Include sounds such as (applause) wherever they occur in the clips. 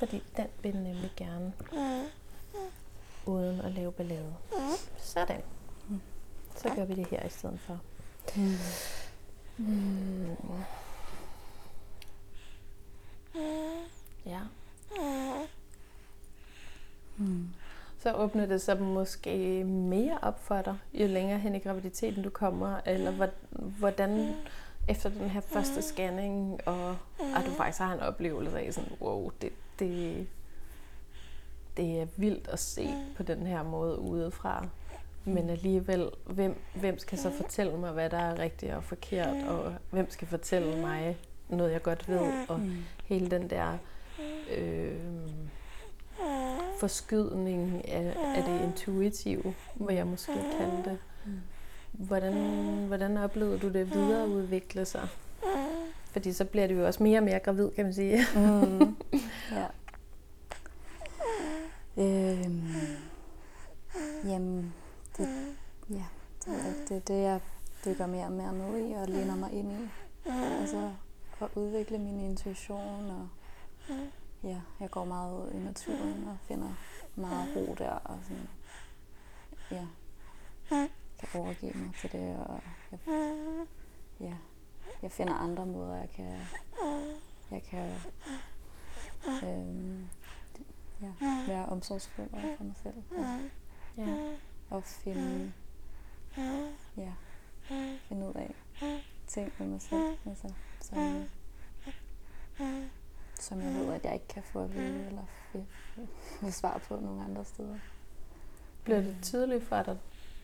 fordi den vil nemlig gerne uden at lave ballade. Sådan. Så gør vi det her i stedet for. Mm. Ja. Mm. Så åbner det så måske mere op for dig, jo længere hen i graviditeten du kommer, eller hvor- hvordan efter den her første scanning, og at du faktisk har en oplevelse af sådan, wow, det, det, det er vildt at se på den her måde udefra. Men alligevel, hvem, hvem skal så fortælle mig, hvad der er rigtigt og forkert, og hvem skal fortælle mig noget, jeg godt ved, og hele den der øh, forskydning af, af det intuitive, hvor jeg måske kan det. Hvordan, hvordan oplevede du det videreudvikle sig? Fordi så bliver du jo også mere og mere gravid, kan man sige. Mm. (laughs) ja. Øhm. Jamen, det, ja, det, det, det er det, jeg dykker mere og mere ned i og læner mig ind i. Altså, at udvikle min intuition, og ja, jeg går meget ud i naturen og finder meget ro der, og sådan, ja, kan overgive mig til det, og jeg, ja, jeg finder andre måder, jeg kan, jeg kan øhm, ja, være omsorgsfuld over for mig selv. Og, Ja. og finde, ja, finde ud af ting med mig selv, altså, som, som jeg ved, at jeg ikke kan få at vide, eller få, svar på nogle andre steder. Bliver det tydeligt for dig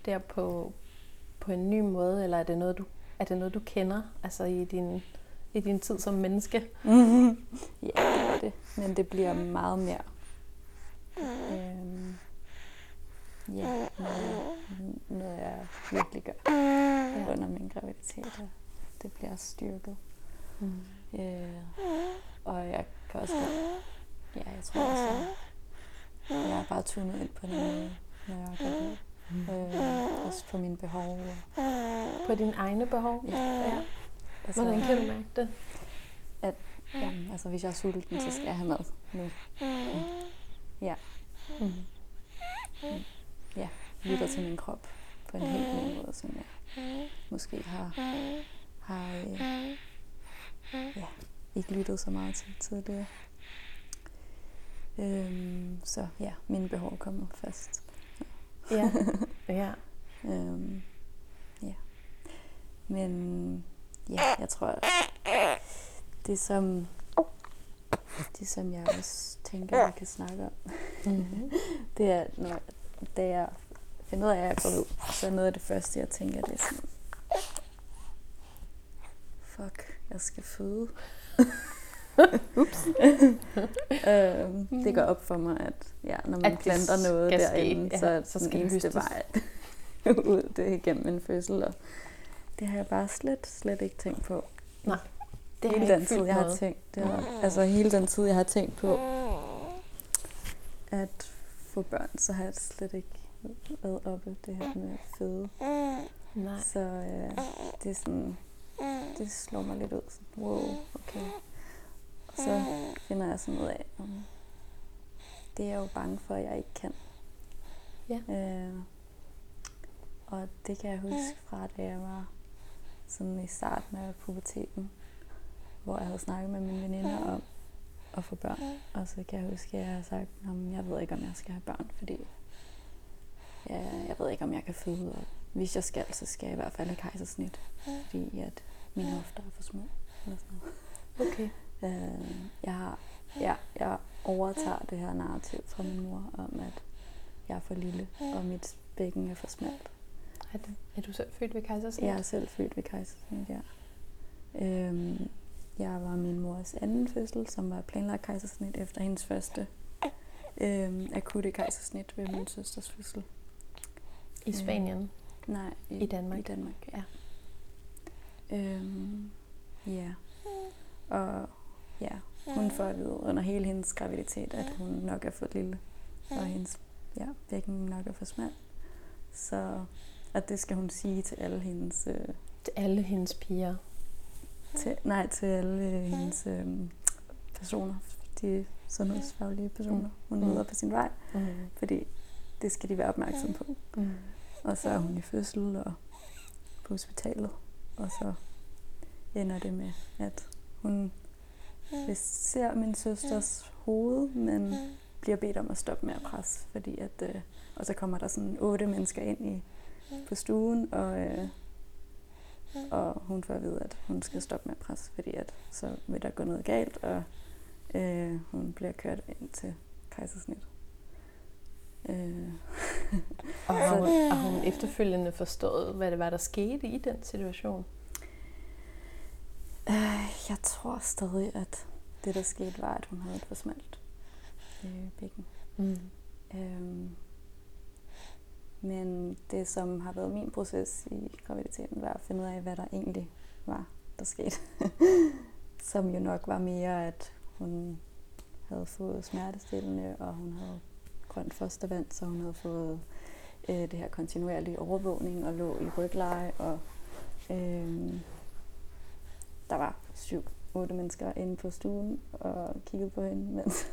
der på, på en ny måde, eller er det noget, du, er det noget, du kender altså i din, i din tid som menneske? ja, det er det. Men det bliver meget mere. Øhm, ja, noget, noget jeg virkelig gør Ja. under min graviditet. Det bliver styrket. Mm. Øh, og jeg kan også godt, ja, jeg tror også, jeg, jeg er bare tunet ind på måde, når jeg er gravid. Øh, også på mine behov. Og, På dine egne behov? Ja. ja. altså, Hvordan kan du mærke det? Jamen, altså, hvis jeg er sulten, så skal jeg have mad nu. Ja, Mm. ja, lytter til min krop på en helt ny måde, som jeg måske har, har øh, ja, ikke lyttet så meget til tidligere. Øhm, så ja, mine behov kommer først. Ja. (laughs) ja. Øhm, ja. Men ja, jeg tror, det som, det som jeg også tænker, jeg kan snakke om, Mm-hmm. det er, når, da jeg finder ud af, at jeg er gravid, så er noget af det første, jeg tænker, det er sådan, fuck, jeg skal føde. (laughs) (laughs) Ups. (laughs) øhm, det går op for mig, at ja, når man At planter noget skal ske. derinde, Ja, så er så så skal den det eneste høstes. vej ud, det igennem en fødsel. Og det har jeg bare slet, slet ikke tænkt på. Nej, Det hele har den tid, jeg har noget. tænkt, det var, altså hele den tid, jeg har tænkt på at få børn, så har jeg slet ikke været oppe det her med føde. Nej. Så øh, det er sådan, det slår mig lidt ud. Sådan, wow, okay. Så finder jeg sådan ud af, om det er jeg jo bange for, at jeg ikke kan. Ja. Øh, og det kan jeg huske fra, da jeg var sådan i starten af puberteten, hvor jeg havde snakket med mine veninder om at få børn. Og så kan jeg huske, at jeg har sagt, at jeg ved ikke, om jeg skal have børn, fordi jeg, jeg ved ikke, om jeg kan føde. Og hvis jeg skal, så skal jeg i hvert fald have kejsersnit, fordi at mine hofter er for små. Eller sådan noget. Okay. Øh, jeg, har, ja, jeg overtager det her narrativ fra min mor om, at jeg er for lille, og mit bækken er for smalt. Er, det, er du selv født ved kejsersnit? Jeg er selv født ved kejsersnit, ja. Øhm, jeg var min mors anden fødsel, som var planlagt kejsersnit efter hendes første øhm, akutte kejsersnit ved min søsters fødsel. I Spanien? Nej, I Danmark? I Danmark, Ja. Øhm, ja. Og ja, hun får at vide under hele hendes graviditet, at hun nok er for lille, og hendes ja, bækken nok er for smal. Så at det skal hun sige til alle hendes, øh, Til alle hendes piger. til, nej, til alle hendes øh, personer, de sundhedsfaglige personer, Mm. hun Mm. møder på sin vej, Mm. fordi det skal de være opmærksom på. Mm. Og så er hun i fødsel og på hospitalet, og så ender det med, at hun vist ser min søsters hoved, men bliver bedt om at stoppe med at presse, fordi at, øh, og så kommer der sådan otte mennesker ind i, på stuen, og, øh, og hun får at vide, at hun skal stoppe med at presse, fordi at så vil der gå noget galt, og øh, hun bliver kørt ind til kejsersnit. Øh, (laughs) Og har hun, har hun efterfølgende forstået, hvad det var, der skete i den situation? Øh, jeg tror stadig, at det, der skete, var, at hun havde et forsmalt øh, bækken. Mm. Øhm, men det, som har været min proces i graviditeten, var at finde ud af, hvad der egentlig var, der skete. (laughs) som jo nok var mere, at hun havde fået smertestillende, og hun havde grønt fostervand, så hun havde fået øh, det her kontinuerlige overvågning og lå i rygleje, og øh, der var syv, otte mennesker inde på stuen og kiggede på hende, mens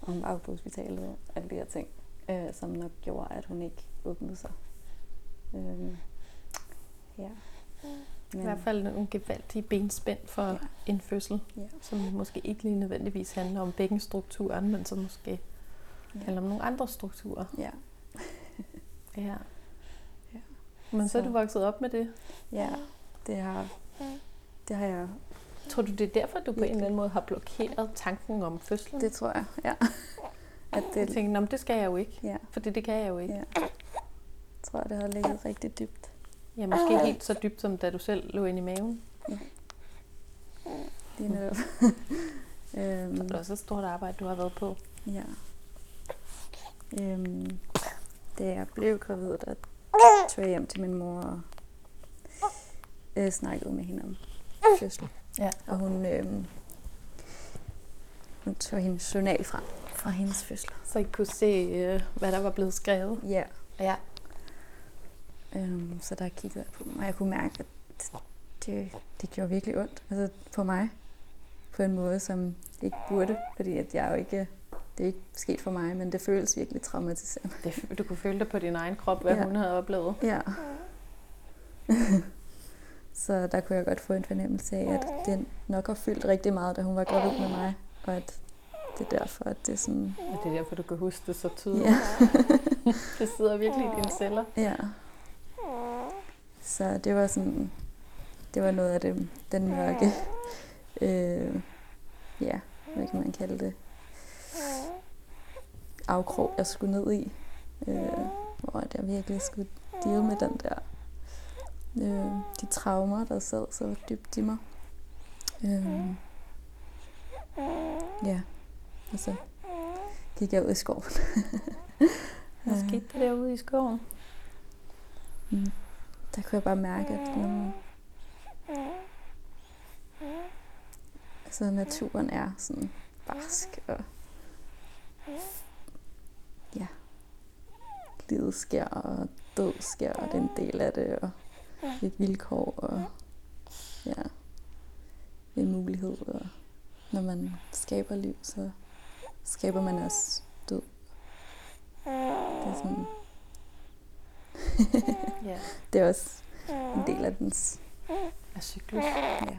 og (laughs) hun var på hospitalet og alle de her ting, øh, som nok gjorde, at hun ikke åbnede sig. Øh, ja. I hvert fald nogle gevaldige benspænd for Ja. en fødsel, Ja. som måske ikke lige nødvendigvis handler om bækkenstrukturen, men som måske Ja. handler om nogle andre strukturer. Ja. (laughs) Ja. Ja. Men så er Så- du vokset op med det. ja, det har, det har jeg, Tror du, det er derfor, du på en eller anden måde har blokeret tanken om fødslen? det tror jeg, ja. At Jeg det, tænkte, "Nå, det skal jeg jo ikke, ja, for det kan jeg jo ikke. ja. Jeg tror, det har ligget rigtig dybt. Ja, måske helt så dybt, som da du selv lå inde i maven. Lige netop. (laughs) øhm, Det er også et stort arbejde, du har været på. Ja. Øhm, da jeg blev gravid, der tog jeg hjem til min mor og øh, snakkede med hende om fødsel. Ja. Og hun, øhm, hun tog hendes journal frem fra hendes fødsel. Så I kunne se, øh, hvad der var blevet skrevet. Ja. Ja. Øhm, så der kiggede jeg på dem, og jeg kunne mærke, at det, det gjorde virkelig ondt. Altså på mig. På en måde, som ikke burde, fordi at jeg jo ikke, det er ikke sket for mig, men det føles virkelig traumatiserende. Det, du kunne føle det på din egen krop, hvad ja. hun havde oplevet. Ja. (laughs) så der kunne jeg godt få en fornemmelse af, at det nok har fyldt rigtig meget, da hun var gravid med mig. Og at det er derfor, at det er sådan... Og det er derfor, du kan huske det så tydeligt. Ja. (laughs) det sidder virkelig i dine celler. ja. Så det var sådan... Det var noget af det, den mørke... Øh, ja, hvad kan man kalde det? Afkrog, jeg skulle ned i. Øh, hvor jeg virkelig skulle deal med den der øh, de traumer, der sad så dybt i mig. Øh, ja, og så gik jeg ud i skoven. (laughs) Hvad skete der derude i skoven? Mm. Der kunne jeg bare mærke, at nu, altså naturen er sådan barsk, og ja, livet sker, og død sker, og det er en del af det, og et vilkår, og ja, en mulighed, og når man skaber liv, så skaber man også død. Det er sådan, (laughs) det er også en del af dens af cyklus. Ja.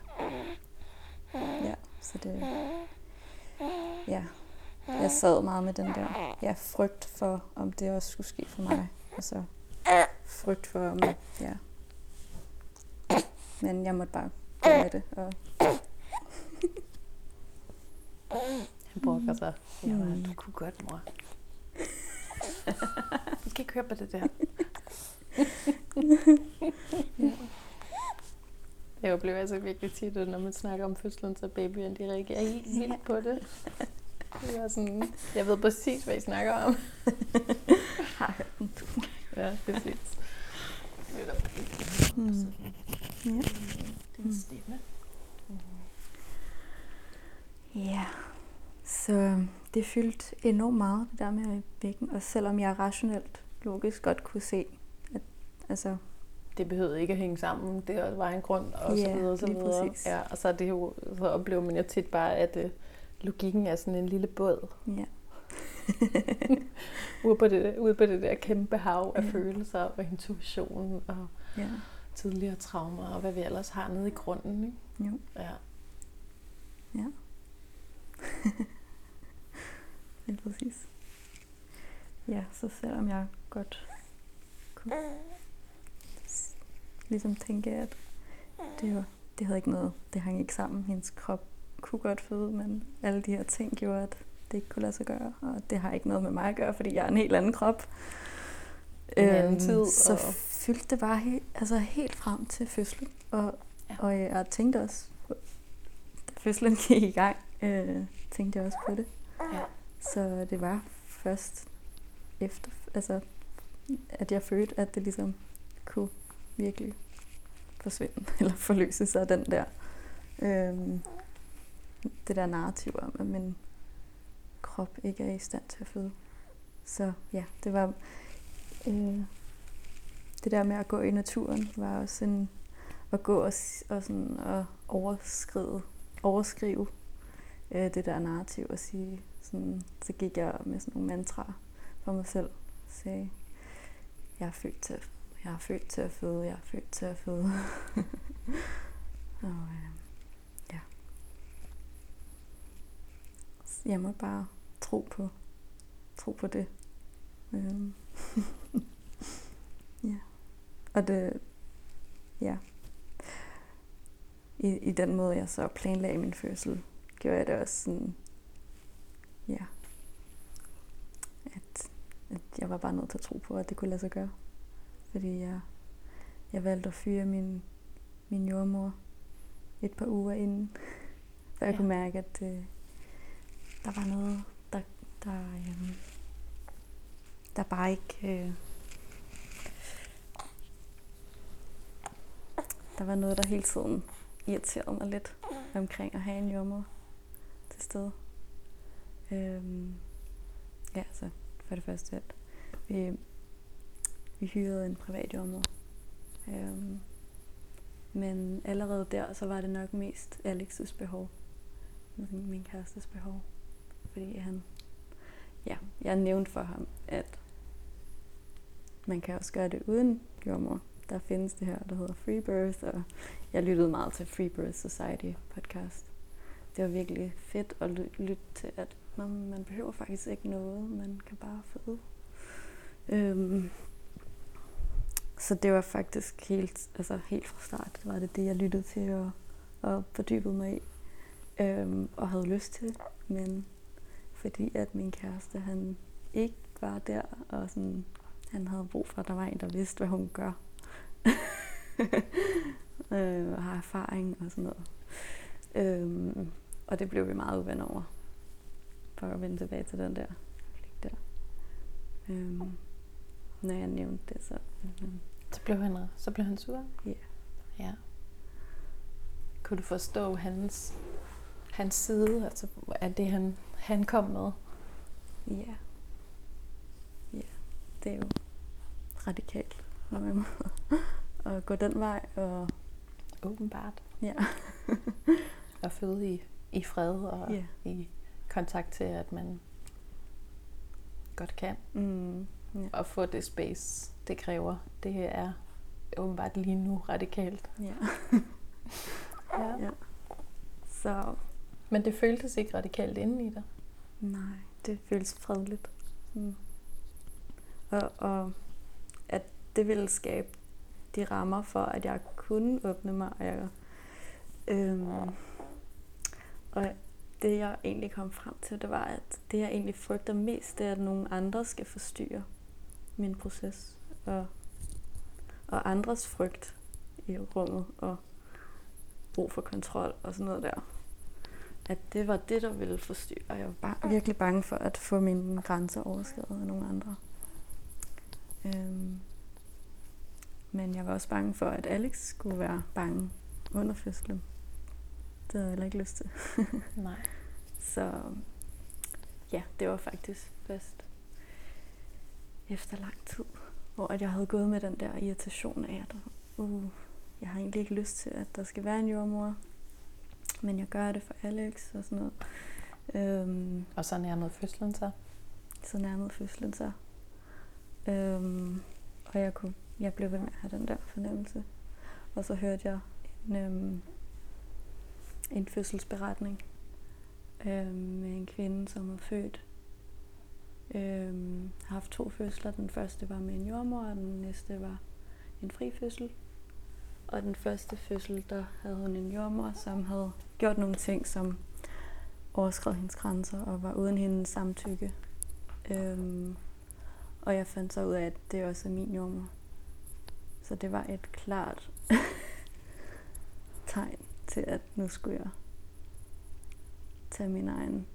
Ja, så det... Ja, jeg sad meget med den der ja, frygt for, om det også skulle ske for mig. Og så frygt for, om... Ja. Men jeg måtte bare gå med det. Og, (laughs) Han brokker sig. Ja, Mm. du kunne godt, mor. (laughs) Vi skal ikke høre på det der. (laughs) Jeg oplever altså virkelig tit, at når man snakker om fødslen, så babyen, de reagerer helt vildt på det. Det er sådan, jeg ved præcis, hvad I snakker om. Ja, præcis. mm, ja. Din stemme. ja, så det fyldte enormt meget, det der med væggen. Og selvom jeg rationelt, logisk godt kunne se, at altså, Det behøvede ikke at hænge sammen. Det var en grund, og så videre, og så videre. præcis. Ja, og så, er det jo, så oplever man jo tit bare, at øh, logikken er sådan en lille båd. Ja. (laughs) ude, på det, ude på det der kæmpe hav af ja. følelser og intuition og Ja. Tidligere traumer og hvad vi ellers har nede i grunden. Ikke? Jo. Ja. Ja. (laughs) Helt præcis. Ja, så selvom jeg godt kunne ligesom tænke, at det, var, det havde ikke noget, det hang ikke sammen. Hendes krop kunne godt føde, men alle de her ting gjorde, at det ikke kunne lade sig gøre. Og det har ikke noget med mig at gøre, fordi jeg er en helt anden krop. En anden tid, Så og- fyldte det bare helt, altså helt frem til fødslen. Og, Ja. og jeg tænkte også, da fødslen gik i gang, øh, tænkte jeg også på det. Ja. Så det var først efter, altså, at jeg følte, at det ligesom kunne virkelig forsvinde, (laughs) eller forløse sig den der, øhm, det der narrativ om, at min krop ikke er i stand til at føde. Så ja, det var, øh, det der med at gå i naturen, var også en, at gå og, og, sådan, og overskride, overskrive øh, det der narrativ og sige, sådan, så gik jeg med sådan nogle mantraer for mig selv. Sagde, jeg er født til, jeg er født til at føde, jeg er født til at føde. (laughs) og øh, ja. Så Jeg må bare tro på, tro på det. Øhm. (laughs) ja. Og det, ja. I, I den måde, jeg så planlagde min fødsel, gjorde jeg det også sådan, ja, at, at jeg var bare nødt til at tro på, at det kunne lade sig gøre. Fordi jeg, jeg valgte at fyre min, min jordmor et par uger inden, (laughs) for jeg Ja. kunne mærke, at øh, der var noget, der, der, øh, der bare ikke... Øh, der var noget, der hele tiden irriterede mig lidt omkring at have en jordmor til stede. Øhm, ja, så for det første, at vi, vi hyrede en privat jordmor. Øhm, men allerede der, så var det nok mest Alex's behov. Min min kærestes behov. Fordi han, ja, jeg nævnte for ham, at man kan også gøre det uden jordmor. Der findes det her, der hedder Free Birth, og jeg lyttede meget til Free Birth Society podcast. Det var virkelig fedt at lytte til, at man, man behøver faktisk ikke noget, man kan bare føde. Øhm, så det var faktisk helt, altså helt fra start, var det det, jeg lyttede til og, og fordybede mig i. Øhm, og havde lyst til, men fordi at min kæreste, han ikke var der, og sådan, han havde brug for, at der var en, der vidste, hvad hun gør. (laughs) øh, og har erfaring og sådan noget. Øhm, og det blev vi meget uvenner over. For at vende tilbage til den der konflikt der. Øhm, når jeg nævnte det, så... Mm, Så blev han, så blev han sur? Ja. Ja. Kunne du forstå hans, hans side, altså af det, han, han kom med? ja. Ja, det er jo radikalt på en måde. at gå den vej, og Åbenbart. ja. (laughs) At føde i, i fred og Ja. i kontakt til, at man godt kan. Mm, ja. Og få det space, det kræver. Det er åbenbart lige nu radikalt. ja. (laughs) Ja. Ja. Så Men det føltes ikke radikalt inden i dig. nej, det føles fredeligt. Mm. Og, og det ville skabe de rammer for, at jeg kunne åbne mig. Og, jeg, øhm, og det jeg egentlig kom frem til, det var, at det jeg egentlig frygter mest, det er, at nogen andre skal forstyrre min proces. Og, og andres frygt i rummet og brug for kontrol og sådan noget der. At det var det, der ville forstyrre. Og jeg var bare virkelig bange for at få mine grænser overskrevet af nogle andre. Øhm, men jeg var også bange for, at Alex skulle være bange under fødslen. Det havde jeg heller ikke lyst til. (laughs) Nej. Så ja, det var faktisk først efter lang tid, hvor at jeg havde gået med den der irritation af, at uh, jeg har egentlig ikke lyst til, at der skal være en jordmor, men jeg gør det for Alex og sådan noget. Øhm, Og så nærmede fødslen så? så nærmede fødslen sig. Øhm, og jeg, kunne, jeg blev ved med at have den der fornemmelse. Og så hørte jeg en, øhm, en fødselsberetning øhm, med en kvinde, som var født. Øhm, har haft to fødsler. Den første var med en jordmor, og den næste var en fri fødsel. Og den første fødsel, der havde hun en jordmor, som havde gjort nogle ting, som overskred hendes grænser og var uden hendes samtykke. Øhm, og jeg fandt så ud af, at det også er min jordmor. Så det var et klart (laughs) tegn til, at nu skulle jeg tage min egen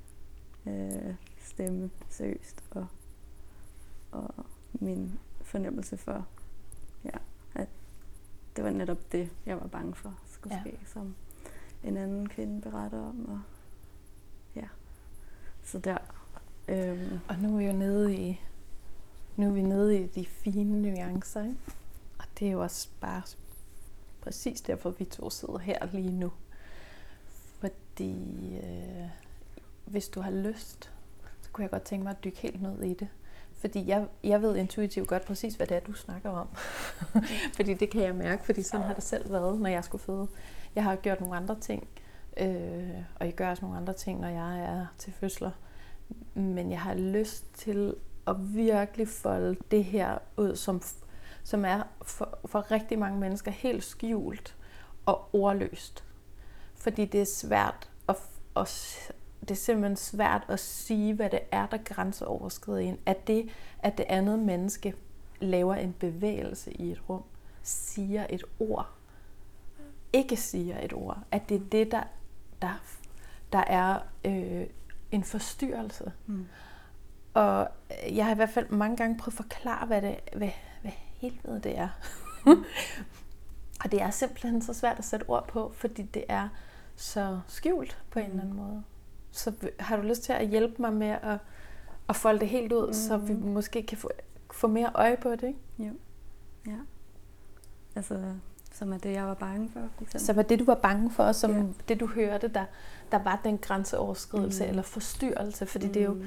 øh, stemme seriøst og, og min fornemmelse for, ja, at det var netop det, jeg var bange for skulle Ja. ske, som en anden kvinde beretter om. Og, ja. Så der. Øhm, Og nu er vi jo nede i, nu er vi nede i de fine nuancer, ikke? Det er jo også bare præcis derfor, vi to sidder her lige nu. Fordi øh, hvis du har lyst, så kunne jeg godt tænke mig at dykke helt ned i det. Fordi jeg, jeg ved intuitivt godt præcis, hvad det er, du snakker om. (laughs) fordi det kan jeg mærke, fordi sådan har det selv været, når jeg skulle føde. Jeg har gjort nogle andre ting, øh, og jeg gør også nogle andre ting, når jeg er til fødsler. Men jeg har lyst til at virkelig folde det her ud, som, som er for, for rigtig mange mennesker helt skjult og ordløst. Fordi det er svært at, at det er simpelthen svært at sige, hvad det er, der grænseoverskrider en. At det, at det andet menneske laver en bevægelse i et rum, siger et ord, ikke siger et ord. At det er det, der, der, der er øh, en forstyrrelse. mm. Og jeg har i hvert fald mange gange prøvet at forklare, hvad, det, hvad, hvad helvede det er. (laughs) og det er simpelthen så svært at sætte ord på, fordi det er så skjult på en eller anden måde. Så har du lyst til at hjælpe mig med at, at folde det helt ud, mm. så vi Mhm. måske kan få, få mere øje på det, ikke? Jo. Ja. Altså, som er det, jeg var bange for, for eksempel. Så var det, du var bange for, som Ja. det, du hørte, der, der var den grænseoverskridelse Mm. eller forstyrrelse, fordi det er jo Mm.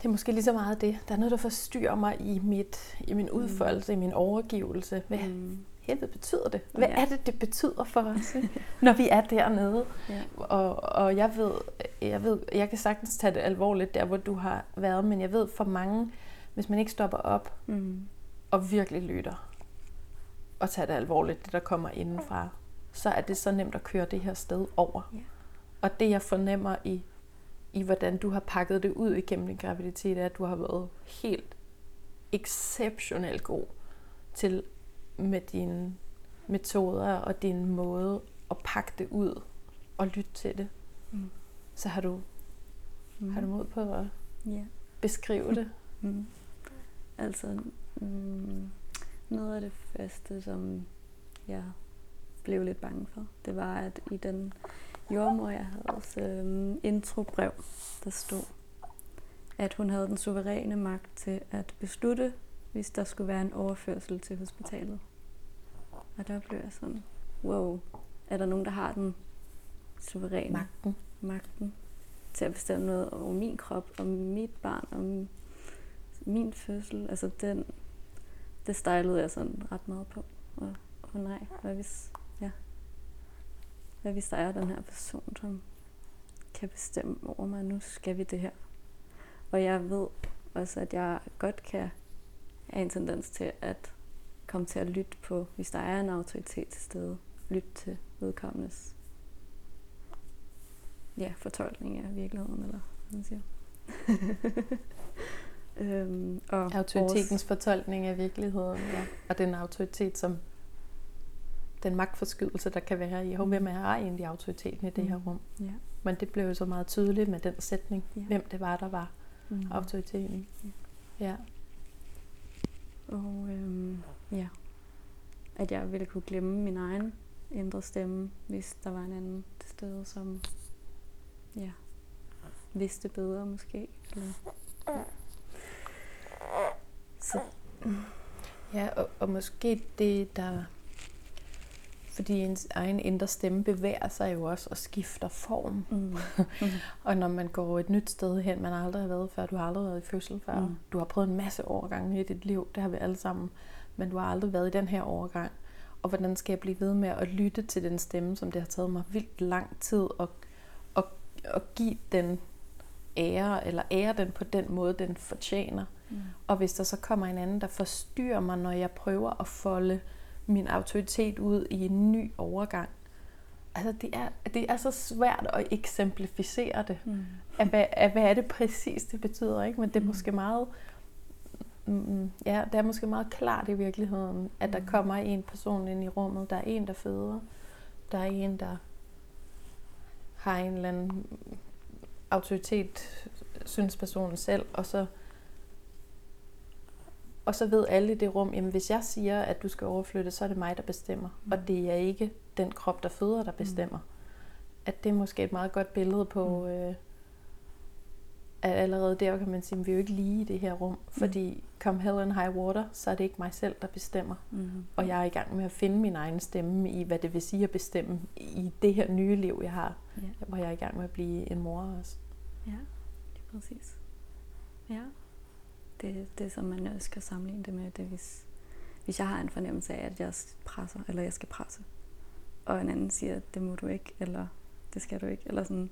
Det er måske lige så meget det. Der er noget, der forstyrrer mig i, mit, i min udfoldelse, mm. i min overgivelse. Hvad Mm. helvede betyder det? Hvad Ja. er det, det betyder for os, (laughs) når vi er dernede? Ja. Og, og jeg ved, jeg ved, jeg kan sagtens tage det alvorligt der, hvor du har været, men jeg ved for mange, hvis man ikke stopper op Mm. og virkelig lytter, og tager det alvorligt, det der kommer indenfra, så er det så nemt at køre det her sted over. Ja. Og det jeg fornemmer i, i, hvordan du har pakket det ud igennem din graviditet, er, at du har været helt exceptionelt god til med dine metoder og din måde at pakke det ud og lytte til det. Mm. Så har du, Mm. har du mod på at Ja. beskrive det. (laughs) Mm. Altså, mm, noget af det første, som jeg blev lidt bange for, det var, at i den jordmor, jeg havde øhm, introbrev, der stod, at hun havde den suveræne magt til at beslutte, hvis der skulle være en overførsel til hospitalet. Og der blev jeg sådan, wow, er der nogen, der har den suveræne Magten. magten til at bestemme noget over min krop, om mit barn, om min fødsel. Altså den, det stejlede jeg sådan ret meget på. Og oh nej, hvad hvis, hvad hvis der er den her person, som kan bestemme over mig, nu skal vi det her. Og jeg ved også, at jeg godt kan have en tendens til at komme til at lytte på, hvis der er en autoritet til stede, lytte til vedkommendes ja, fortolkning af virkeligheden, eller hvad man siger. (laughs) øhm, og Autoritetens fortolkning af virkeligheden, ja. og den autoritet, som den magtforskydelse, der kan være i, hvem er egentlig autoriteten i det her Mm. rum. Ja. Men det blev jo så meget tydeligt med den sætning, Ja. hvem det var, der var Mm. autoriteten. Ja. Og øhm, ja, at jeg ville kunne glemme min egen indre stemme, hvis der var en anden til stede, som ja, vidste bedre måske. Eller, ja. Så Ja, og, og måske det, der... fordi ens egen indre stemme bevæger sig jo også og skifter form. Mm. Mm. (laughs) Og når man går et nyt sted hen, man aldrig har været før, du har aldrig været i fødsel før, Mm. du har prøvet en masse overgange i dit liv, det har vi alle sammen, men du har aldrig været i den her overgang. Og hvordan skal jeg blive ved med at lytte til den stemme, som det har taget mig vildt lang tid, og, og, og give den ære, eller ære den på den måde, den fortjener. Mm. Og hvis der så kommer en anden, der forstyrrer mig, når jeg prøver at folde min autoritet ud i en ny overgang. Altså, det er, det er så svært at eksemplificere det. Mm. Af, hvad, af, hvad er det præcis, det betyder, ikke? Men det er Mm. måske meget... Mm, ja, det er måske meget klart i virkeligheden, at der Mm. kommer en person ind i rummet. Der er en, der føder. Der er en, der har en eller anden autoritet, synes personen selv, og så og så ved alle i det rum, jamen hvis jeg siger, at du skal overflytte, så er det mig, der bestemmer. Mm. Og det er ikke den krop, der føder, der bestemmer. Mm. At det er måske et meget godt billede på, mm. øh, at allerede der kan man sige, at vi er jo ikke lige i det her rum. Fordi come hell and high water, så er det ikke mig selv, der bestemmer. Mm. Og jeg er i gang med at finde min egen stemme i, hvad det vil sige at bestemme i det her nye liv, jeg har. Ja. Hvor jeg er i gang med at blive en mor også. Ja, det er præcis. Ja. Det, det som man også skal sammenligne det med, det hvis, hvis jeg har en fornemmelse af, at jeg presser, eller jeg skal presse, og en anden siger, at det må du ikke, eller det skal du ikke, eller sådan,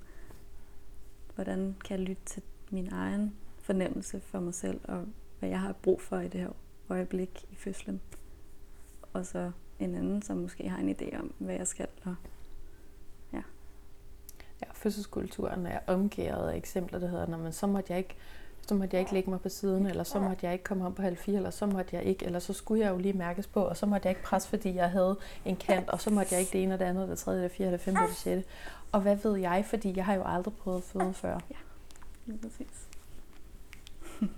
hvordan kan jeg lytte til min egen fornemmelse for mig selv, og hvad jeg har brug for i det her øjeblik i fødslen. Og så en anden, som måske har en idé om, hvad jeg skal. Og, Ja, ja, fødselskulturen er omgivet af eksempler, der hedder, når man så måtte jeg ikke så måtte jeg ikke lægge mig på siden, eller så måtte jeg ikke komme op på halv fire, eller så måtte jeg ikke, eller så skulle jeg jo lige mærkes på, og så måtte jeg ikke presse, fordi jeg havde en kant, og så måtte jeg ikke det ene, og det andet, det tredje, det fjerde, det femte, det sjette. Og hvad ved jeg, fordi jeg har jo aldrig prøvet at føde før. ja, præcis. (laughs)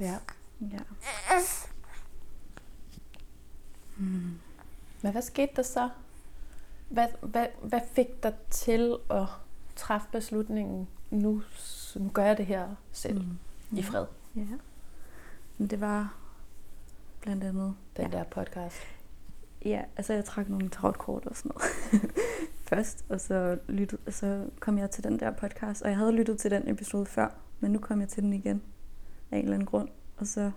Ja. Ja. Mm. Men hvad skete der så? Hvad, hvad, hvad fik dig til at træffe beslutningen, nu, nu gør jeg det her selv mm. i fred, Ja. Men det var blandt andet... den ja. der podcast? Ja, altså jeg trak nogle tarotkort og sådan noget (laughs) først, og så, lyttede, så kom jeg til den der podcast, og jeg havde lyttet til den episode før, men nu kom jeg til den igen af en eller anden grund, og så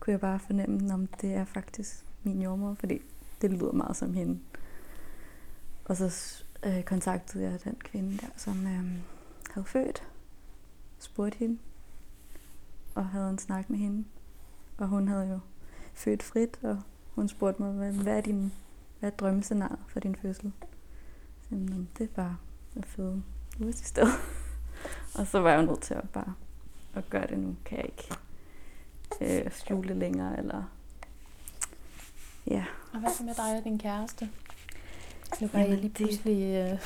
kunne jeg bare fornemme, om det er faktisk min jordmor, fordi det lyder meget som hende. Og så øh, kontaktede jeg den kvinde der, som øh, havde født, spurgte hende, og havde en snak med hende, og hun havde jo født frit, og hun spurgte mig, hvad, hvad er din hvad er drømmescenarie for din fødsel? Så jeg, "Nå, det er bare at føde ude til sted. og så var jeg jo nødt til at bare at gøre det nu. Kan jeg ikke øh, skjule det længere, eller ja. Og hvad så med dig og din kæreste? Nu Jamen, jeg lige det- pludselig... Øh, nu,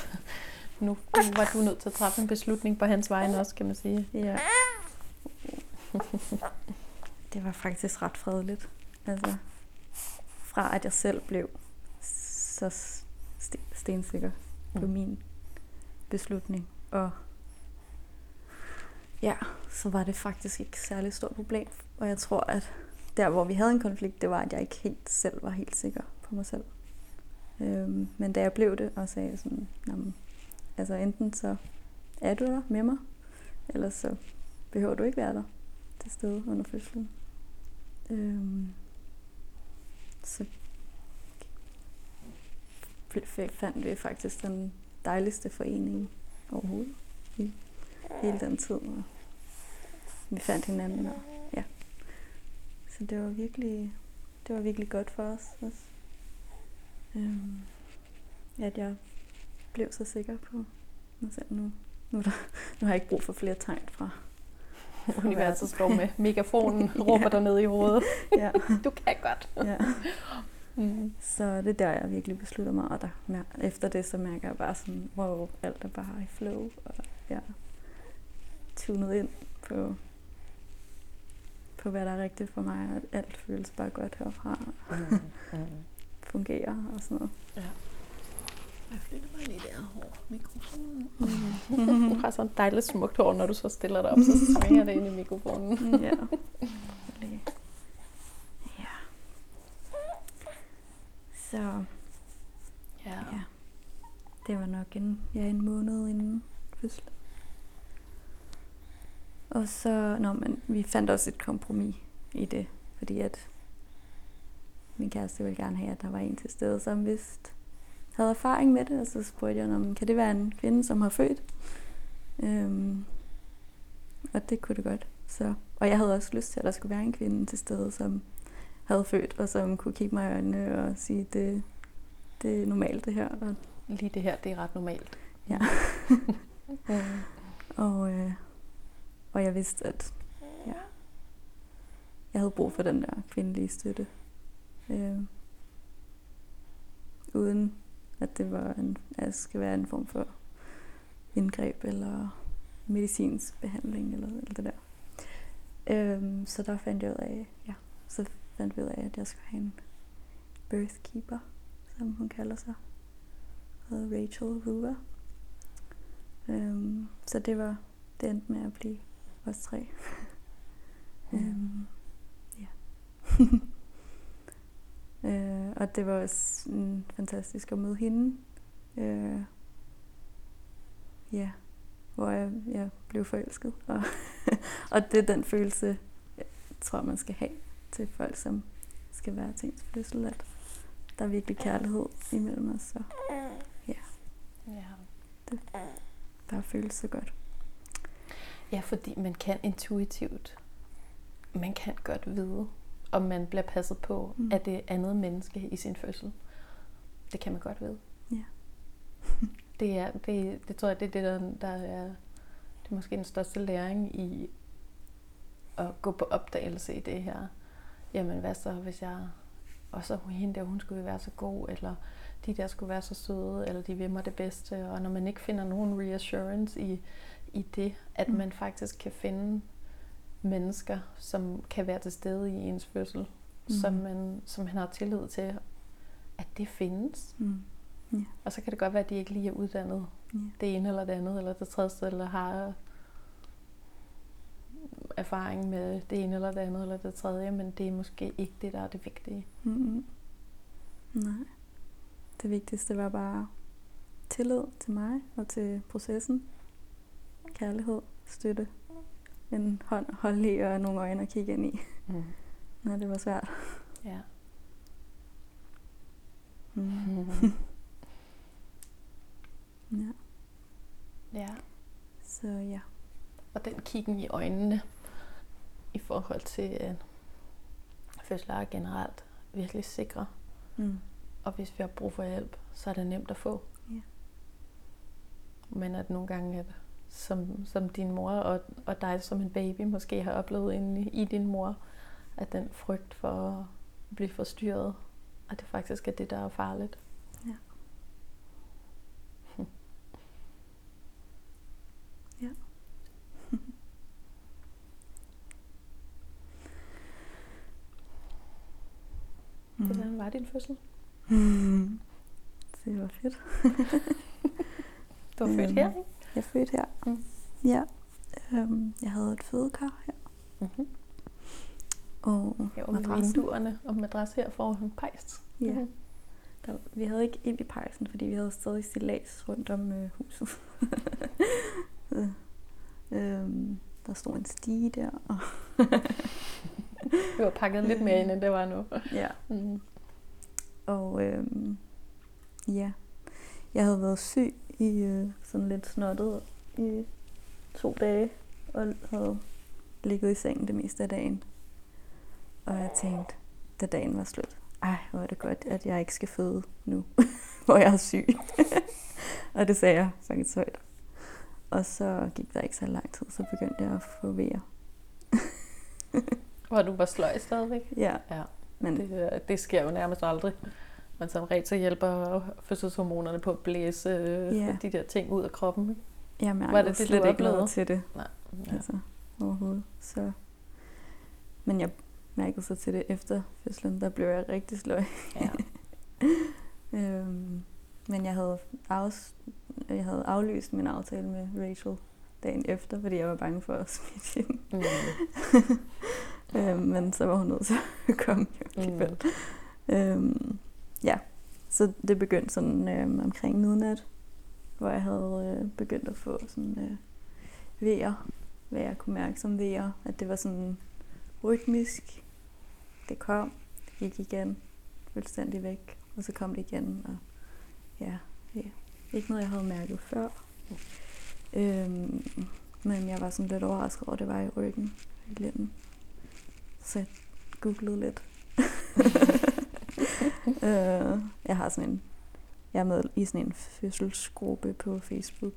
nu var du nødt til at træffe en beslutning på hans vegne også, kan man sige. ja. (laughs) det var faktisk ret fredeligt. Altså, fra at jeg selv blev så st- stensikker på Mm. min beslutning. Og ja, så var det faktisk ikke et særligt stort problem. Og jeg tror, at der, hvor vi havde en konflikt, det var, at jeg ikke helt selv var helt sikker på mig selv. Øhm, men da jeg blev det og sagde sådan, "Jamen, altså enten så er du der med mig, eller så behøver du ikke være der til stede under fødslen. Øhm, så fandt vi faktisk den dejligste forening overhovedet i hele den tid. Og vi fandt hinanden, og ja. Så det var virkelig, det var virkelig godt for os også. Øhm, at jeg blev så sikker på mig selv nu. Nu, er der, nu har jeg ikke brug for flere tegn fra Universet står med megafonen, (laughs) råber dig ned i hovedet. ja, (laughs) Du kan godt. ja. Mm. Så det er der, jeg virkelig beslutter mig. Og der, efter det, så mærker jeg bare sådan, wow, alt er bare i flow. Og jeg er tunet ind på, på, hvad der er rigtigt for mig. Og alt føles bare godt herfra. Mm. (laughs) Fungerer og sådan noget. Jeg flytter bare lige der hår. Mikrofonen. Mm. Du har så et dejligt smukt hår, når du så stiller dig op, så svinger det ind i mikrofonen. (laughs) ja. ja. Så. Ja. ja. Det var nok en, ja, en måned inden fødsel. Og så, nå, men vi fandt også et kompromis i det, fordi at min kæreste ville gerne have, at der var en til stede, som vidste, havde erfaring med det, og så spurgte jeg, om kan det være en kvinde, som har født? Øhm, og det kunne det godt. Så, og jeg havde også lyst til, at der skulle være en kvinde til stede, som havde født, og som kunne kigge mig i øjnene og sige, det, det er normalt det her. Og Lige det her, det er ret normalt. Ja. (laughs) og, øh, og jeg vidste, at ja, jeg havde brug for den der kvindelige støtte. Øh, uden at det var en, at skal være en form for indgreb eller medicinsk behandling eller alt det der. Øh, så der fandt jeg ud af, ja, så fandt vi ud af, at jeg skulle have en birth keeper, som hun kalder sig hedder Rachel Hoover. Øhm, så det var det endte med at blive os tre. øhm, ja. (laughs) og det var også mm, fantastisk at møde hende. Øh, ja, hvor jeg, jeg blev forelsket. Og, (laughs) og det er den følelse, jeg tror, man skal have til folk, som skal være til ens fødsel, at der er virkelig kærlighed imellem os. Og Ja. det bare føles så godt. ja, fordi man kan intuitivt, man kan godt vide, om man bliver passet på Mm. af det andet menneske i sin fødsel. Det kan man godt vide. Ja. (laughs) det, er, det, det tror jeg, det er det, der, der er, det er måske den største læring i at gå på opdagelse i det her. Jamen hvad så, hvis jeg, og så hende der, hun skulle være så god, eller de der skulle være så søde, eller de vil mig det bedste. Og når man ikke finder nogen reassurance i, i det, at Mm. man faktisk kan finde mennesker, som kan være til stede i ens fødsel, Mm. som, man, som man har tillid til, at det findes. Mm. Og så kan det godt være, at de ikke lige er uddannet Ja. det ene eller det andet, eller det tredje, eller har erfaring med det ene eller det andet, eller det tredje, men det er måske ikke det, der er det vigtige. Mm-hmm. Nej. Det vigtigste var bare tillid til mig og til processen. Kærlighed, støtte. En hånd at holde i og nogle øjne at kigge ind i, Mm. når det var svært. Ja. Mm. (laughs) Ja. ja. Så ja. Og den kiggen i øjnene i forhold til øh, fødsler generelt virkelig sikre. Mm. Og hvis vi har brug for hjælp, så er det nemt at få. Ja. Men at nogle gange, at som, som din mor og, og dig som en baby måske har oplevet inde i din mor, at den frygt for at blive forstyrret, at det faktisk er det, der er farligt. Ja. Ja. (laughs) Mm. Hvordan var din fødsel? Mm. (laughs) Det var fedt. (laughs) Du var født her, ikke? Jeg er født her. Mm. Ja. Øhm, jeg havde et fødekar her. Mm-hmm. Og med madrassen. vinduerne og madras her foran pejs. Ja. Mhm. Der, vi havde ikke ild i pejsen, fordi vi havde stadig stillads rundt om øh, huset. Så, (laughs) øhm, der stod en stige der. Og (laughs) Vi var pakket lidt mere ind, end det var nu. ja. Mm. Og øhm, ja, jeg havde været syg i øh, sådan lidt snottet i to dage, og havde ligget i sengen det meste af dagen. Og jeg tænkte, da dagen var slut, ej, hvor er det godt, at jeg ikke skal føde nu, (laughs) hvor jeg er syg. (laughs) og det sagde jeg faktisk højt. Og så gik der ikke så lang tid, så begyndte jeg at få vejer. (laughs) Hvor du var sløj stadigvæk. Ja, Ja, men det, øh, det sker jo nærmest aldrig. Men som regel så hjælper fødselshormonerne på at blæse øh, Ja. de der ting ud af kroppen. ikke? jeg mærkede Var det det, slet ikke noget til det. Nej. ja. altså overhovedet. Så. Men jeg mærkede så til det efter fødslen, der blev jeg rigtig sløj. Ja. (laughs) øhm, men jeg havde, afs- jeg havde aflyst min aftale med Rachel dagen efter, fordi jeg var bange for at smitte hende. Mm. (laughs) øhm, men så var hun nødt til at (laughs) komme jo alligevel. Mm. Øhm, ja, så det begyndte sådan øh, omkring midnat. hvor jeg havde øh, begyndt at få sådan øh, vejer, hvad jeg kunne mærke som vejer, at det var sådan rytmisk. Det kom, det gik igen, fuldstændig væk, og så kom det igen, og ja, ja. ikke noget, jeg havde mærket før. Øhm, men jeg var sådan lidt overrasket over, at det var i ryggen, i lænden. Så jeg googlede lidt. (laughs) øh, jeg har sådan en, jeg er med i sådan en fødselsgruppe på Facebook.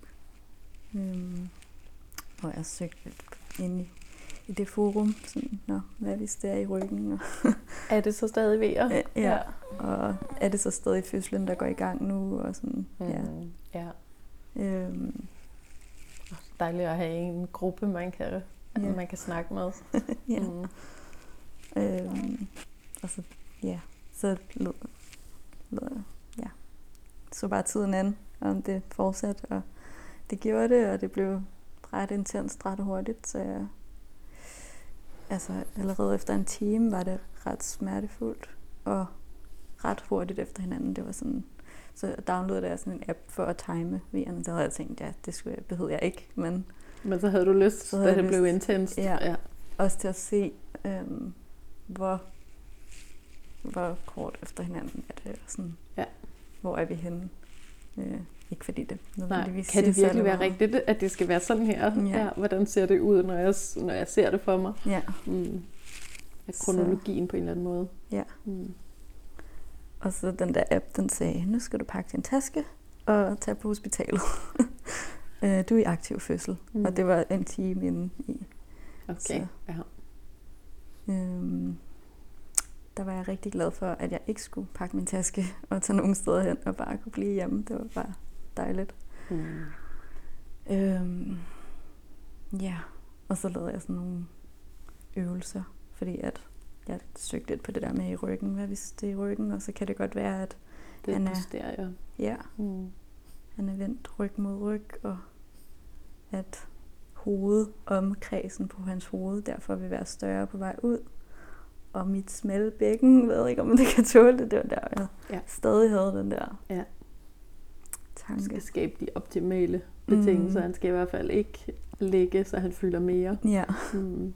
Øhm, hvor jeg har søgt lidt ind i, i det forum, sådan, Nå, hvad hvis det er i ryggen? Og Er det så stadig vejer? Ja, ja. og er det så stadig fødslen, der går i gang nu? Og sådan, ja. Mm, ja. Øhm, Dejligt at have en gruppe, man kan, Ja. man kan snakke med. (laughs) ja. Mm. Øhm, og så, ja, så lød, lød, ja, så bare tiden an, om det fortsatte, og det gjorde det, og det blev ret intenst, ret hurtigt, så jeg, altså allerede efter en time var det ret smertefuldt, og ret hurtigt efter hinanden, det var sådan, så downloadede jeg sådan en app for at time vejerne, så havde jeg tænkt, ja, det skulle, jeg- behøvede jeg ikke, men Men så havde du lyst, Så havde da det blev lyst. intenst. Ja. ja. også til at se, øhm, hvor, hvor kort efter hinanden er det. og Sådan, Ja. Hvor er vi henne? Øh, ikke fordi det nødvendigvis kan det virkelig være rigtigt, at det skal være sådan her? Ja. Ja. Hvordan ser det ud, når jeg, når jeg ser det for mig? Ja, Mm. Så- kronologien på en eller anden måde. Ja. Mm. og så den der app, den sagde, nu skal du pakke din taske og tage på hospitalet. (laughs) Øh, du er i aktiv fødsel, Mm. og det var en time inde i. Okay, Så- ja. Øhm, der var jeg rigtig glad for, at jeg ikke skulle pakke min taske (laughs) og tage nogen steder hen og bare kunne blive hjemme. Det var bare dejligt. Mm. Øhm, ja, og så lavede jeg sådan nogle øvelser, fordi at jeg søgte lidt på det der med i ryggen. Hvad hvis det er i ryggen? Og så kan det godt være, at Det Han er er- posterior. ja, Mm. han er vendt ryg mod ryg, og at hovedomkredsen på hans hoved derfor vil være større på vej ud. Og mit smalle bækken, ved ikke om det kan tåle det, det var der, jeg Ja. stadig havde den der Ja. Han tanke. skal skabe de optimale betingelser. Mm. Han skal i hvert fald ikke ligge, så han fylder mere. Ja, Mm.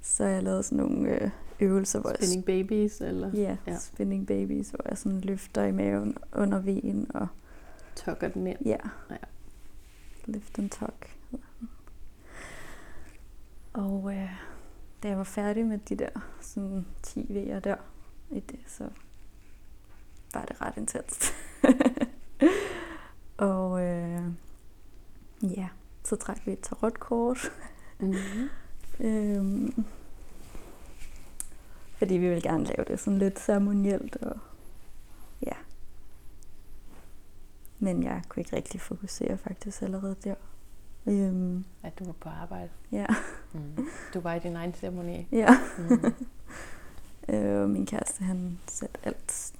så jeg lavede sådan nogle øh, øvelser, hvor jeg Spinning babies, eller Ja, Ja. spinning babies, hvor jeg sådan løfter i maven under vejen og tukker den ind. ja, Ja. lift and tuck. Og øh, da jeg var færdig med de der sådan 10 V'er der i det, så var det ret intenst. (laughs) og øh, ja, så trak vi et tarotkort. Mm-hmm. (laughs) Øhm, fordi vi vil gerne lave det sådan lidt ceremonielt og ja. Men jeg kunne ikke rigtig fokusere faktisk allerede der. Øhm, At du var på arbejde. ja, Mm. Du var i din egen ceremoni. ja. Mm. (laughs) Øh, min kæreste han satte alt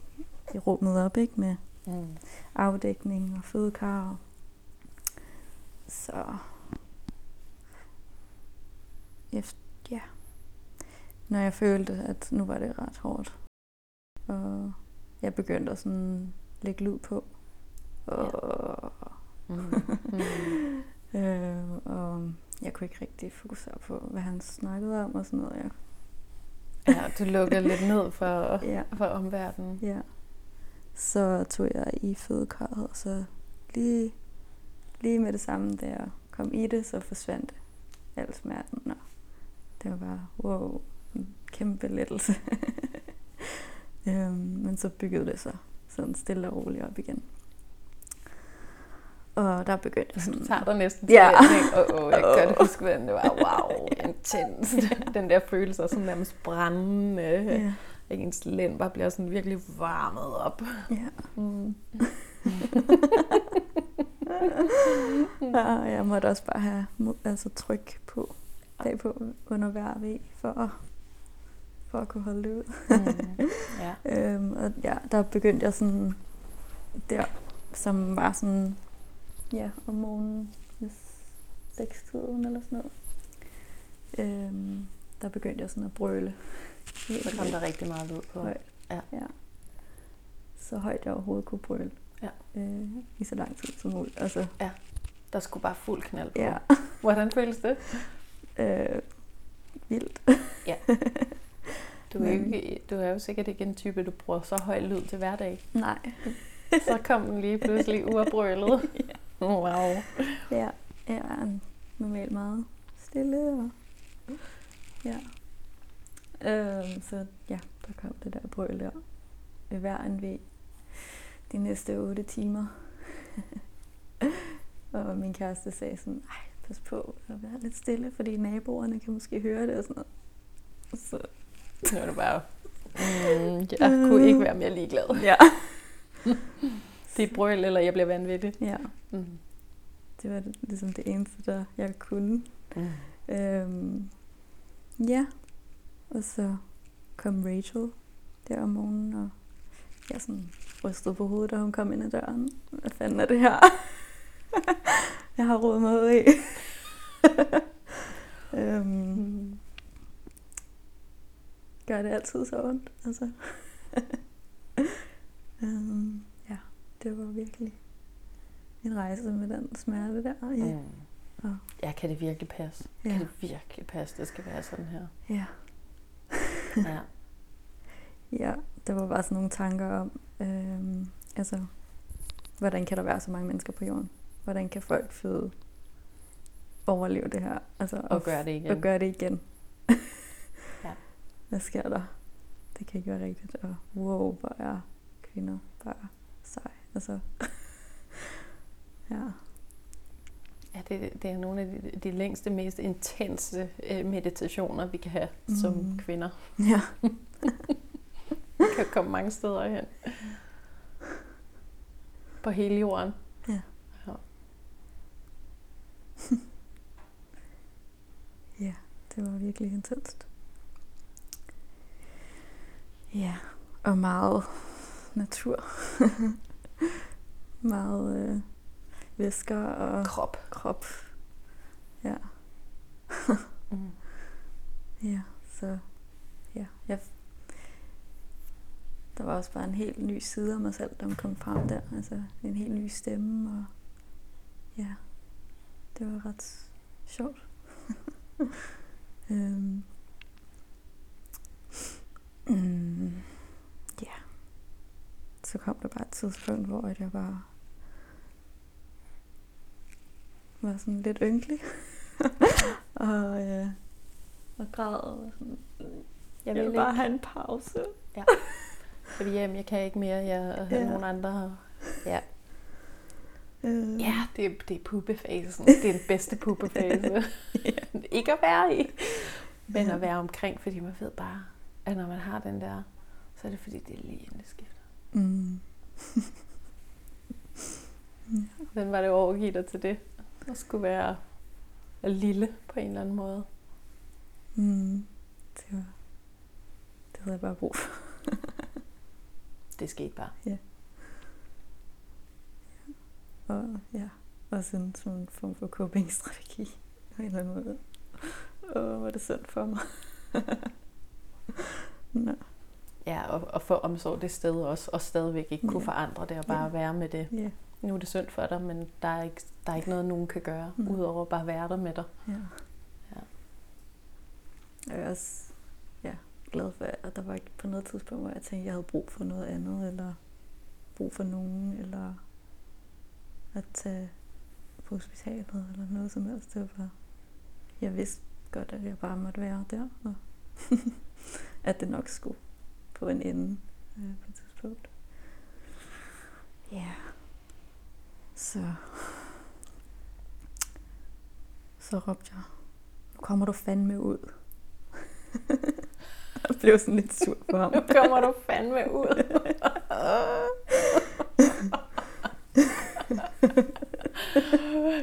i rummet op, ikke? Med Mm. afdækning og fødekar. Så efter, ja. Når jeg følte, at nu var det ret hårdt. Og jeg begyndte at sådan lægge lyd på. Og, Mm. Mm. (laughs) øh, og jeg kunne ikke rigtig fokusere på, hvad han snakkede om og sådan noget. Jeg, Ja, du lukker lidt ned for, (laughs) ja. for omverdenen. Ja. Så tog jeg i fødekarret, og så lige, lige med det samme, da jeg kom i det, så forsvandt al smerten. Og det var bare, wow, en kæmpe lettelse. (laughs) øhm, men så byggede det sig sådan stille og roligt op igen. Og der begyndte jeg sådan... Du tager dig næsten Ja. til Åh, oh, jeg kan godt (laughs) huske, hvordan det var. Wow, intens. (laughs) Den der følelse af sådan nærmest brændende. Ja, Ens lænd bare bliver sådan virkelig varmet op. ja. Mm. (laughs) ja, jeg måtte også bare have altså tryk på bagpå under hver V for at, for at kunne holde det ud. Mm. Ja. Øhm, og ja, der begyndte jeg sådan der, som var sådan, ja, om morgenen, ved sekstiden eller sådan noget. Øhm, der begyndte jeg sådan at brøle. (laughs) Så kom der rigtig meget lyd på. Højt. Ja. ja. Så højt jeg overhovedet kunne brøle. Ja. Øh, I så lang tid som muligt. Altså, Der skulle bare fuld knald på. ja. (laughs) Hvordan føles det? Øh, vildt. (laughs) Du er, ikke, du er jo sikkert ikke en type, du bruger så høj lyd til hverdag. Nej. Så kom den lige pludselig uafbrølet. (laughs) Wow. Ja, jeg er normalt meget stille. Og, ja. Øhm, så ja, der kom det der brøl der hver en ved de næste 8 timer. (laughs) og min kæreste sagde sådan, ej, pas på at være lidt stille, fordi naboerne kan måske høre det og sådan noget. Så, Nu er det bare... Mm, jeg kunne ikke være mere ligeglad. ja. (laughs) Det er brøl, eller jeg bliver vanvittig. ja, Mm. det var ligesom det eneste, der jeg kunne. Mm. Øhm, ja, og så kom Rachel der om morgenen, og jeg sådan rystede på hovedet, da hun kom ind ad døren. Hvad fanden er det her? (laughs) jeg har rodet mig ud i. (laughs) øhm, Mm. gør det altid så ondt, altså. (laughs) øhm, ja, det var virkelig en rejse med den smerte der. Ja. Mm. Og, Ja, kan det virkelig passe? Kan ja. det virkelig passe, det skal være sådan her? ja. Ja. (laughs) Ja, der var bare sådan nogle tanker om, øhm, altså, hvordan kan der være så mange mennesker på jorden? Hvordan kan folk føde, overleve det her? Altså, Og gøre det igen. Og gøre det igen. Ja. (laughs) Hvad sker der? Det kan ikke være rigtigt. Og wow, hvor er kvinder bare sej. Altså, (laughs) ja. Ja, det, det er nogle af de, de længste, mest intense øh, meditationer, vi kan have mm. som kvinder. Ja. (laughs) Vi kan komme mange steder hen. På hele jorden. Ja. ja. (laughs) Ja, det var virkelig intenst. Ja, og meget natur. (laughs) meget øh, væsker og Krop. krop. Ja, (laughs) Mm. ja, så ja, jeg, der var også bare en helt ny side af mig selv, der kom frem der. Altså en helt ny stemme, og ja, det var ret sjovt. (laughs) øhm. mm, ja, så kom der bare et tidspunkt, hvor jeg bare var sådan lidt ynkelig. (laughs) og, øh, og græd og sådan, Jeg jeg vil vil bare ikke. have en pause. Jeg vil hjem, jeg kan ikke mere. Jeg har Ja. nogle andre. Ja, Øh, ja det, er, det er pubefasen. Det er den bedste pubefase. (laughs) ikke at være i, men Ja. at være omkring, fordi man ved bare, at når man har den der, så er det fordi, det er lige inden det skifter. Mm. Hvordan var det at overgive dig til det? At skulle være lille på en eller anden måde. Mm. Det var, det havde jeg bare brug for. (laughs) Det skete bare. Og ja, også en sådan form for coping-strategi på en eller anden måde. Åh, var det synd for mig. (laughs) Nå, Ja, og, og få omsorg det sted også, og stadigvæk ikke kunne Ja. forandre det, og bare Ja. være med det. ja, Nu er det synd for dig, men der er ikke, der er ikke noget, nogen kan gøre, Mm. udover bare at være der med dig. ja. Ja. Jeg er også ja, glad for, at der var ikke på noget tidspunkt, hvor jeg tænkte, at jeg havde brug for noget andet, eller brug for nogen, eller at tage på hospitalet, eller noget som helst. Det var bare, jeg vidste godt, at jeg bare måtte være der, og (laughs) at det nok skulle på en ende øh, på et tidspunkt. Ja. Så så råbte jeg, nu kommer du fandme ud. (laughs) jeg blev sådan lidt sur på ham. Nu kommer du fandme ud.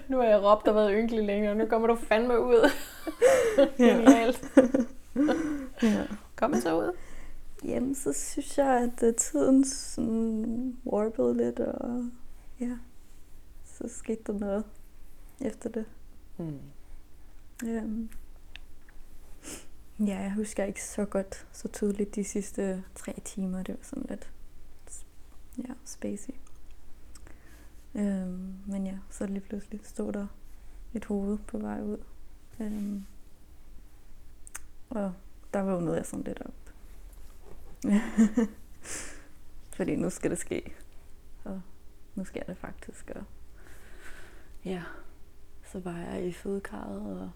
(laughs) nu har jeg råbt og været ynkelig længe, og nu kommer du fandme ud. (laughs) Genialt. ja. Kom så ud. Jamen, så synes jeg, at øh, tiden sådan warpede lidt, og ja, så skete der noget efter det. Mm. Øhm. Ja, jeg husker ikke så godt, så tydeligt de sidste tre timer. Det var sådan lidt ja, spacey. Øhm, men ja, så lige pludselig stod der et hoved på vej ud. Øhm, og der vågnede jeg sådan lidt op. (laughs) Fordi nu skal det ske. Og nu sker det faktisk. Og ja, så var jeg i fødekarret og,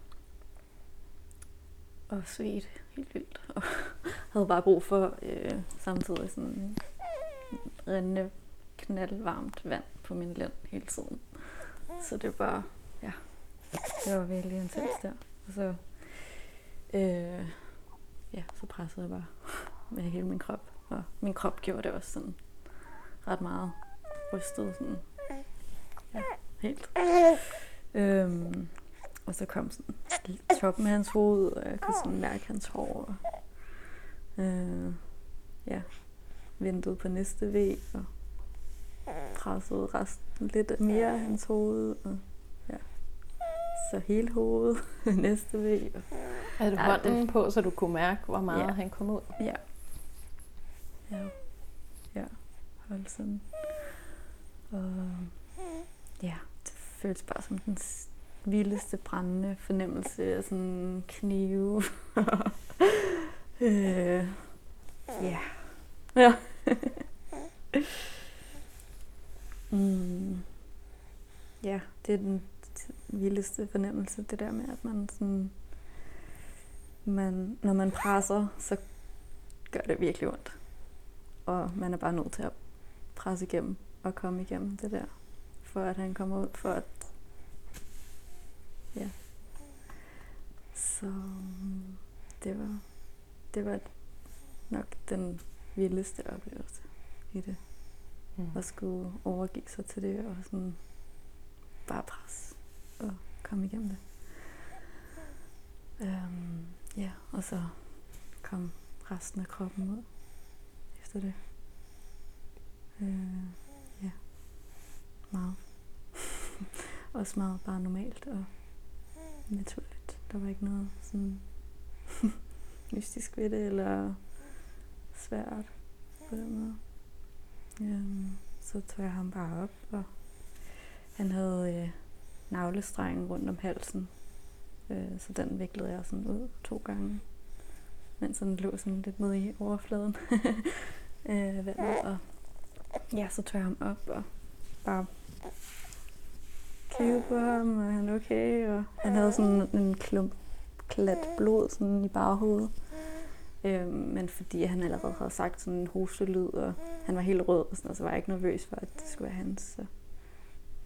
og svedt helt vildt. Og (laughs) havde bare brug for øh, samtidig sådan rindende knaldvarmt vand på min lænd hele tiden. Så det var, ja, det var virkelig intens der. Og så, øh, ja, så pressede jeg bare med hele min krop. Og min krop gjorde det også sådan ret meget rystet. Sådan, ja, helt. Øhm, og så kom sådan toppen af hans hoved, og jeg kunne sådan mærke hans hår. Og, øh, ja, vinduet på næste væg, og pressede resten lidt mere af hans hoved. Og, ja. Så hele hovedet (laughs) næste væg. Og, Havde du Ja, hånden det- på, så du kunne mærke, hvor meget Ja. han kom ud? Ja. Ja. Ja. Hold sådan. Og ja, det føles bare som den vildeste brændende fornemmelse af sådan knive. (laughs) øh, ja. Ja. (laughs) mm. Ja, det er den vildeste fornemmelse, det der med, at man sådan, man, når man presser, så gør det virkelig ondt. Og man er bare nødt til at presse igennem og komme igennem det der, for at han kommer ud, for at... Ja. Så mm, det var, det var nok den vildeste oplevelse i det. Mm. At skulle overgive sig til det og sådan bare pres og komme igennem det. Øhm, ja, og så kom resten af kroppen ud efter det. Øh, ja, meget. (laughs) Også meget bare normalt og naturligt. Der var ikke noget sådan (laughs) mystisk ved det, eller svært på den måde. Øhm, så tog jeg ham bare op, og han havde øh, navlestrengen rundt om halsen. Øh, så den viklede jeg sådan ud to gange, mens den lå sådan lidt nede i overfladen (laughs) øh, vandet. Og ja, så tog jeg ham op og bare kiggede på ham, og han okay. Og han havde sådan en klump klat blod sådan i baghovedet. Øhm, men fordi han allerede havde sagt sådan en hostelyd, og han var helt rød, og sådan, og så var jeg ikke nervøs for, at det skulle være hans. Så,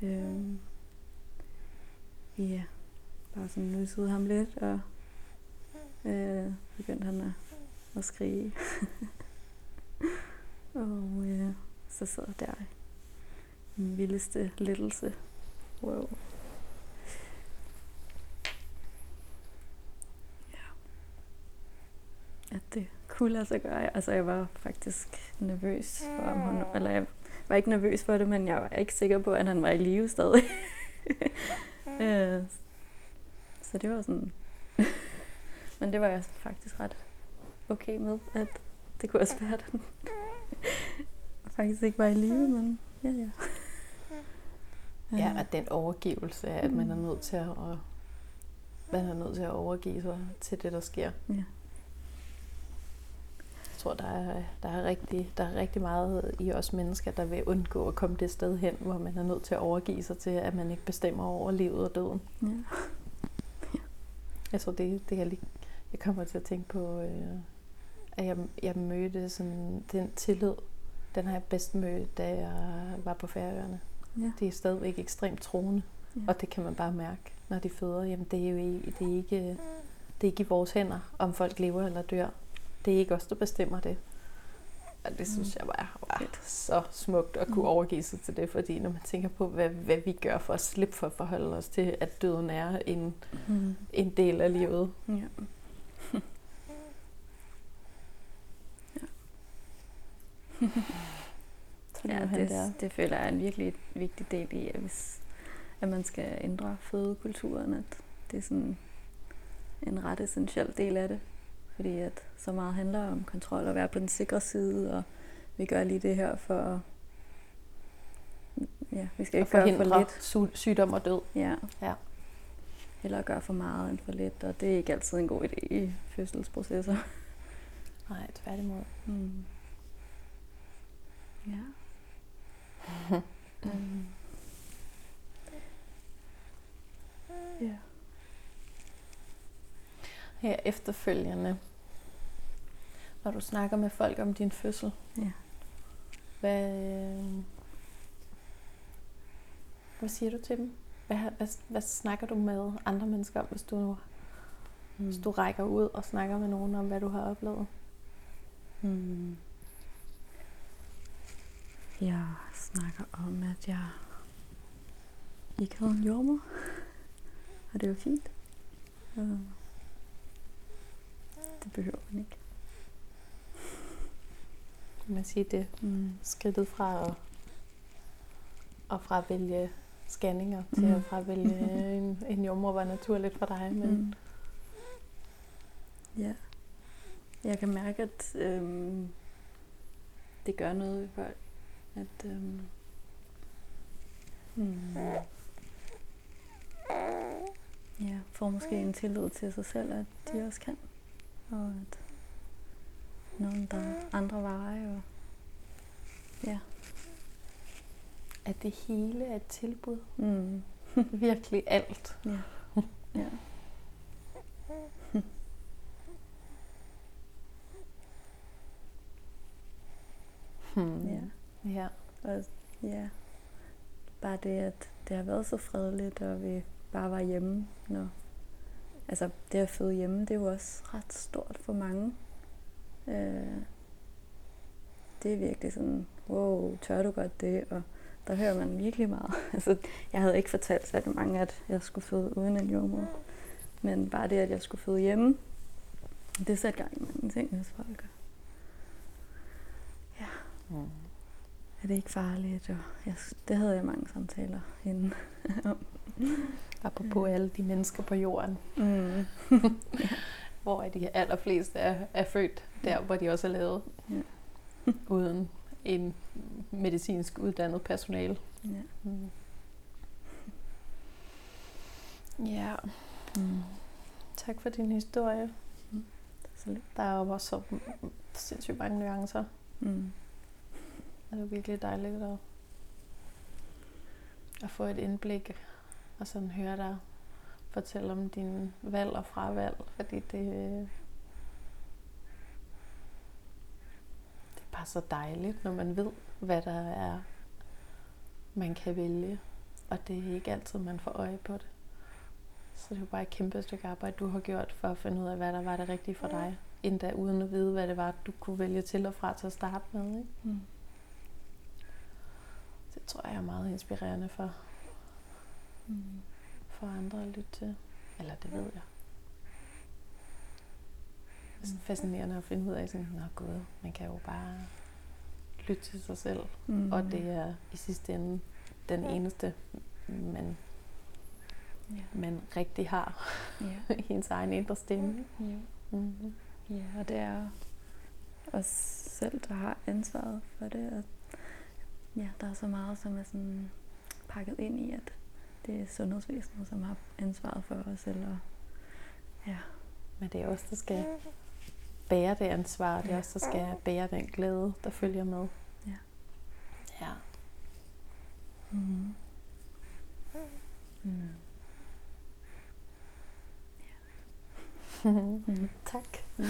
Øhm, ja, bare sådan nussede ham lidt, og øh, begyndte han at, at skrige. (laughs) og øh, så sad jeg der i den vildeste lettelse. Wow. at det kunne lade sig gøre. Altså, jeg var faktisk nervøs for, om han, eller jeg var ikke nervøs for det, men jeg var ikke sikker på, at han var i live stadig. (laughs) Øh, så det var sådan... (laughs) men det var jeg faktisk ret okay med, at det kunne også være, at han (laughs) faktisk ikke var i live, men ja, ja. Ja, at den overgivelse af, at man er nødt til at, at man er nødt til at overgive sig til det, der sker. Ja. Jeg tror, der er, der, er rigtig, der er rigtig meget i os mennesker, der vil undgå at komme det sted hen, hvor man er nødt til at overgive sig til, at man ikke bestemmer over livet og døden. ja. Jeg tror, det, det jeg, lige, jeg kommer til at tænke på, øh, at jeg, jeg mødte sådan, den tillid, den har jeg bedst mødt, da jeg var på Færøerne. Ja. De er stadigvæk ekstremt troende, Ja. og det kan man bare mærke, når de føder. Jamen, det er jo ikke, det er ikke, det er ikke i vores hænder, om folk lever eller dør. Det er ikke os, der bestemmer det. Og det synes Mm. jeg bare var så smukt at kunne Mm. overgive sig til det, fordi når man tænker på, hvad, hvad vi gør for at slippe for at forholde os til, at døden er en, Mm. en del af livet. ja. (laughs) Ja, nu er han der. det, det føler jeg er en virkelig vigtig del i, at hvis at man skal ændre fødekulturen, at det er sådan en ret essentiel del af det. Fordi at så meget handler om kontrol og være på den sikre side, og vi gør lige det her for ja, vi skal ikke gøre for lidt. sy- sygdom og død. Ja. Ja. Eller gøre for meget end for lidt, og det er ikke altid en god idé i fødselsprocesser. Nej, tværtimod. Mm. Ja. Mm. Ja. Her efterfølgende, når du snakker med folk om din fødsel, Ja. hvad, øh, hvad siger du til dem? Hvad, hvad, hvad snakker du med andre mennesker om, hvis du, Mm. hvis du rækker ud og snakker med nogen om, hvad du har oplevet? Mm. Jeg snakker om, at jeg ikke havde en jordmor. Og det var fint. Det behøver man ikke. Kan man sige det Mm. skridtet fra at, og fra at vælge scanninger til Mhm. at fra at vælge (laughs) en, en jordmor var naturligt for dig, men Mm. Ja. Jeg kan mærke, at øhm, det gør noget ved folk. At, øhm, mm, ja, får måske en tillid til sig selv, at de også kan. Og at nogen, der er andre veje. Og, ja. at det hele er et tilbud. Mm. (laughs) Virkelig alt. Ja. ja. Hmm. Ja. Ja. Og ja, bare det, at det har været så fredeligt, og vi bare var hjemme. Når, altså, det at føde hjemme, det er jo også ret stort for mange. Øh, det er virkelig sådan, wow, tør du godt det? Og der hører man virkelig meget. (laughs) altså, jeg havde ikke fortalt så mange, at jeg skulle føde uden en jordmor. Men bare det, at jeg skulle føde hjemme, det satte gang i mange ting hos folk. Mm. Er det ikke farligt? Og jeg, det havde jeg mange samtaler inden. (laughs) Apropos alle de mennesker på jorden, Mm. (laughs) hvor de allerfleste er, er født der, hvor de også er lavet, Ja. (laughs) uden en medicinsk uddannet personale. Ja. Mm. Ja, Mm. tak for din historie. Lidt. Der er jo også så sindssygt mange nuancer. Mm. Det er virkelig dejligt at, at få et indblik og sådan høre dig fortælle om din valg og fravalg, fordi det, det er bare så dejligt, når man ved, hvad der er, man kan vælge, og det er ikke altid, man får øje på det. Så det er jo bare et kæmpe stykke arbejde, du har gjort for at finde ud af, hvad der var det rigtige for dig, endda uden at vide, hvad det var, du kunne vælge til og fra til at starte med. Ikke? Mm. Det tror jeg er meget inspirerende for, Mm. for andre at lytte til. Eller det ved jeg. Det er sådan fascinerende at finde ud af, sådan, Nå gud, man kan jo bare lytte til sig selv. Mm. Og det er i sidste ende den eneste, man, Ja. man rigtig har Ja. (laughs) i ens egen indre stemme. Ja. Mm-hmm. ja, og det er os selv, der har ansvaret for det. Og ja, der er så meget, som er sådan pakket ind i, at det er sundhedsvæsenet, som har ansvaret for os. Eller, ja. Men det er også der skal bære det ansvar, det er Ja. også der skal bære den glæde, der følger med. Ja. Ja. Mm. Mm. (laughs) mm. tak. Mm.